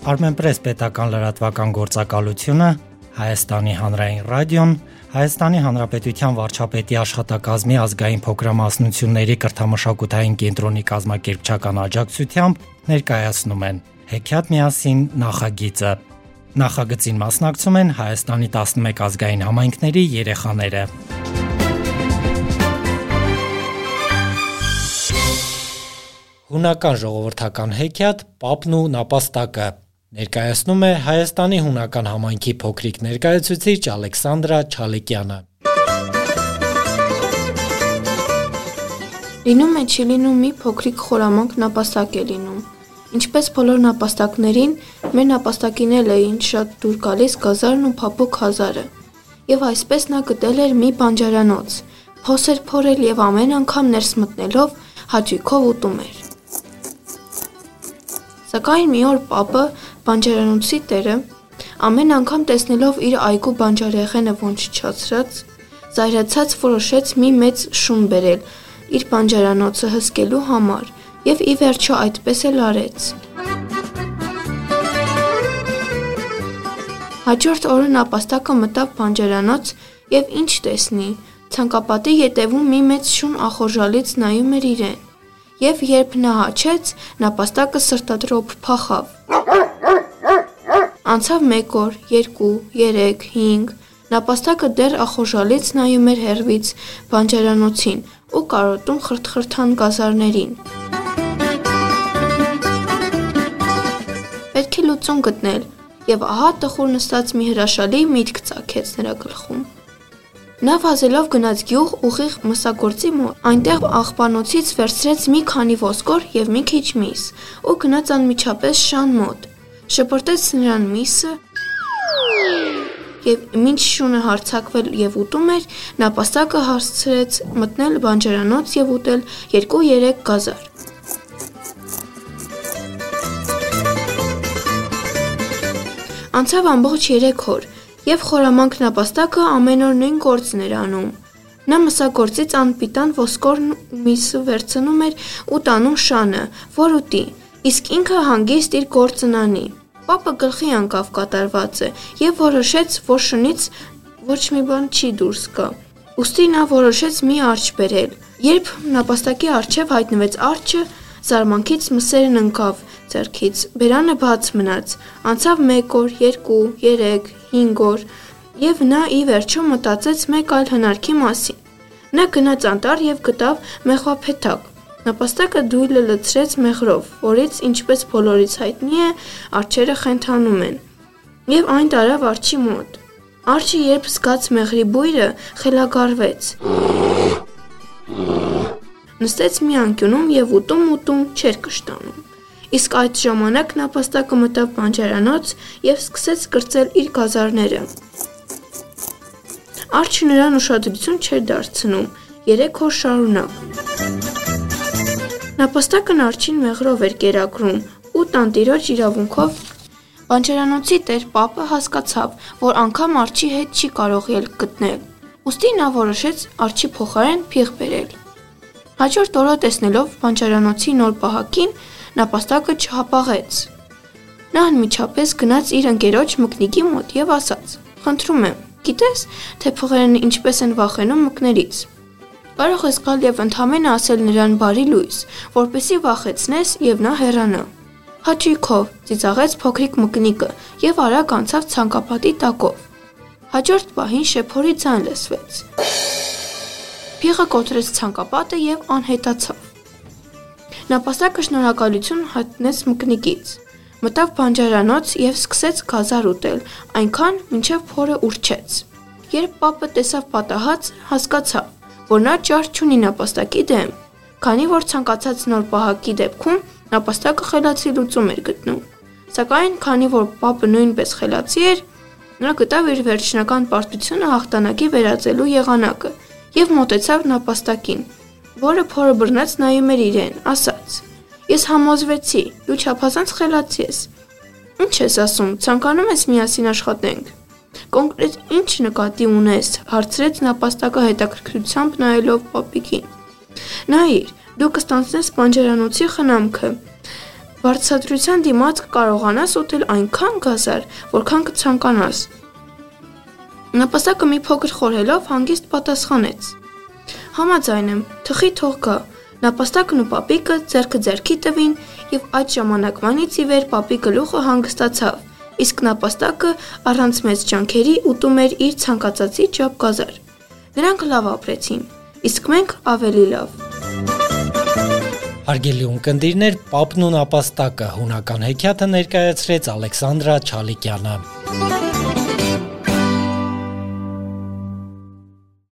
Armenpress պետական լրատվական գործակալությունը, Հայաստանի հանրային ռադիոն, Հայաստանի Հանրապետության վարչապետի աշխատակազմի ազգային փոքրամասնությունների կրթամշակութային կենտրոնի կազմակերպչական աջակցությամբ ներկայացնում են Հեքիաթ միասին նախագիծը։ Նախագծին մասնակցում են Հայաստանի 11 ազգային համայնքների երեխաները։ Հունական ժողովրդական հեքիաթ Պապն ու նապաստակը ներկայացնում է Հայաստանի հունական համայնքի փոքրիկ ներկայացուցիչ Ալեքսանդրա Չալիկյանը։ Լինում է չի լինում մի փոքրիկ խորամանկ նապաստակ է լինում։ Ինչպես բոլոր նապաստակներին, մեր նապաստակին էլ էին շատ դուր գալիս գազարն ու փափուկ հազարը։ Եվ այսպես նա գտել էր մի բանջարանոց, փոսեր փորել եւ ամեն անգամ ներս մտնելով հաճույքով ուտում էր։ Սակայն մի օր պապը, բանջարանոցի տերը, ամեն անգամ տեսնելով իր այգու բանջարեղենը ոչնչացրած, զայրացած որոշեց մի մեծ շուն բերել իր բանջարանոցը հսկելու համար եւ ի վերջո այդպես էլ արեց։ Հաջորդ օրը նապաստակը մտավ բանջարանոց եւ ինչ տեսնի, ցանկապատի ետևում մի մեծ շուն ախորժալից նայում էր իրեն եւ երբ նա հաչեց, նապաստակը սրտադրոպ փախավ։ Անցավ 1 օր, 2, 3, 5, նապաստակը դեռ ախորժալից նայում էր հերվից բանջարանոցին ու կարոտում խրթխրթան գազարներին։ Պետք է լուծում գտնել, եւ ահա տխուր նստած մի հրաշալի միտք ցակեց նրա գլխում։ Նա վազելով գնաց գյուղ ուղիղ մսագործի մոտ։ Այնտեղ աղբանոցից վերցրեց մի քանի ոսկոր եւ մի քիչ միս ու գնաց անմիջապես շան մոտ։ Շպրտեց նրան միսը եւ ինչ շունը հարցակվել եւ ուտում էր, նապաստակը հասցրեց մտնել բանջարանոց եւ ուտել 2-3 գազար։ Անցավ ամբողջ 3 օր եւ խորամանկ նապաստակը ամեն օր նույն գործն էր անում։ Նա մսագործից անպիտան ոսկորն միսը վերցնում էր ու տանում շանը, որ ուտի, իսկ ինքը հանգիստ իր գործն անի։ Պապը գլխի անկավ կատարվածը եւ որոշեց, որ շնից ոչ մի բան չի դուրս գա։ Ոստի նա որոշեց մի արջ բերել։ Երբ նապաստակի արջև հայտնվեց արջը, զարմանքից մսերն ընկավ ձեռքից։ Բերանը բաց մնաց։ Անցավ 1 օր, 2, 3, 5 օր, եւ նա ի վերջո մտածեց մեկ այլ հնարքի մասին։ Նա գնաց անտառ եւ գտավ մեխվափեթակ։ Նապաստակը դույլը լցրեց մեղրով, որից ինչպես բոլորից հայտնի է, արջերը խենթանում են։ Եվ այն տարավ արջի մոտ։ Արջը երբ զգաց մեղրի բույրը, խելագարվեց։ Նստեց մի անկյունում եւ ուտում-ուտում չեր կշտանում։ Իսկ այդ ժամանակ նապաստակը մտավ բանջարանոց եւ սկսեց կրծել իր գազարները։ Արջը նրան ուշադրություն չէր դարձնում 3 օր շարունակ։ Նապաստակն արջին մեղրով էր կերակրում ու տանտիրոջ իրավունքով Բանջարանոցի տեր պապը հասկացավ, որ անգամ արջի հետ չի կարող ելք գտնել։ Ոստի նա որոշեց արջի փոխարեն փիղ բերել։ Հաջորդ օրը տեսնելով բանջարանոցի նոր պահակին, նապաստակը չհապաղեց։ Նա անմիջապես գնաց իր ընկերոջ մկնիկի մոտ եւ ասաց. «Խնդրում եմ, գիտես, թե փողերն ինչպես են վախենում մկներից»։ Կարող ես գալ եւ ընդհանրապես ասել նրան բարի լույս, որպեսի վախեցնես եւ նա հեռանա։ Հաճույքով ծիծաղեց փոքրիկ մկնիկը եւ արագ անցավ ցանկապատի տակով։ Հաջորդ պահին շեփորի ցան լսվեց։ Փիղը կոտրեց ցանկապատը եւ անհետացավ։ Նապաստակը շնորհակալություն հայտնեց մկնիկից։ Մտավ բանջարանոց եւ սկսեց գազար ուտել, այնքան մինչև փորը ուրչեց։ Երբ պապը տեսավ պատահած, հասկացավ, որ նա ճար չունի նապաստակի դեմ, քանի որ ցանկացած նոր պահակի դեպքում նապաստակը խելացի լուծում էր գտնում։ Սակայն քանի որ պապը նույնպես խելացի էր, նա գտավ իր վերջնական պարտությունը հաղթանակի վերածելու եղանակը եւ մոտեցավ նապաստակին, որը փորը բռնած նայում էր իրեն, ասաց. Ես համոզվեցի, դու չափազանց խելացի ես։ Ինչ ես ասում, ցանկանում ես միասին աշխատենք։ Կոնկրետ ինչ նկատի ունես, հարցրեց նապաստակը հետաքրքրությամբ նայելով պապիկին։ Նայիր, դու կստանցնես բանջարանոցի խնամքը։ Բարձրադրության դիմաց կարողանաս ուտել այնքան գազար, որքան կցանկանաս։ Նապաստակը մի փոքր խորհելով հանգիստ պատասխանեց. Համաձայն եմ, թխի թող գա։ Նապաստակն ու պապիկը ձերքը ձերքի տվին եւ այդ ժամանակվանից ի վեր պապի գլուխը հանգստացավ, իսկ նապաստակը առանց մեծ ջանքերի ուտում էր իր ցանկացածի չափ գազար։ Նրանք լավ ապրեցին, իսկ մենք ավելի լավ։ Հարգելի ունկնդիրներ, Պապն ու նապաստակը հունական հեքիաթը ներկայացրեց Ալեքսանդրա Չալիկյանը։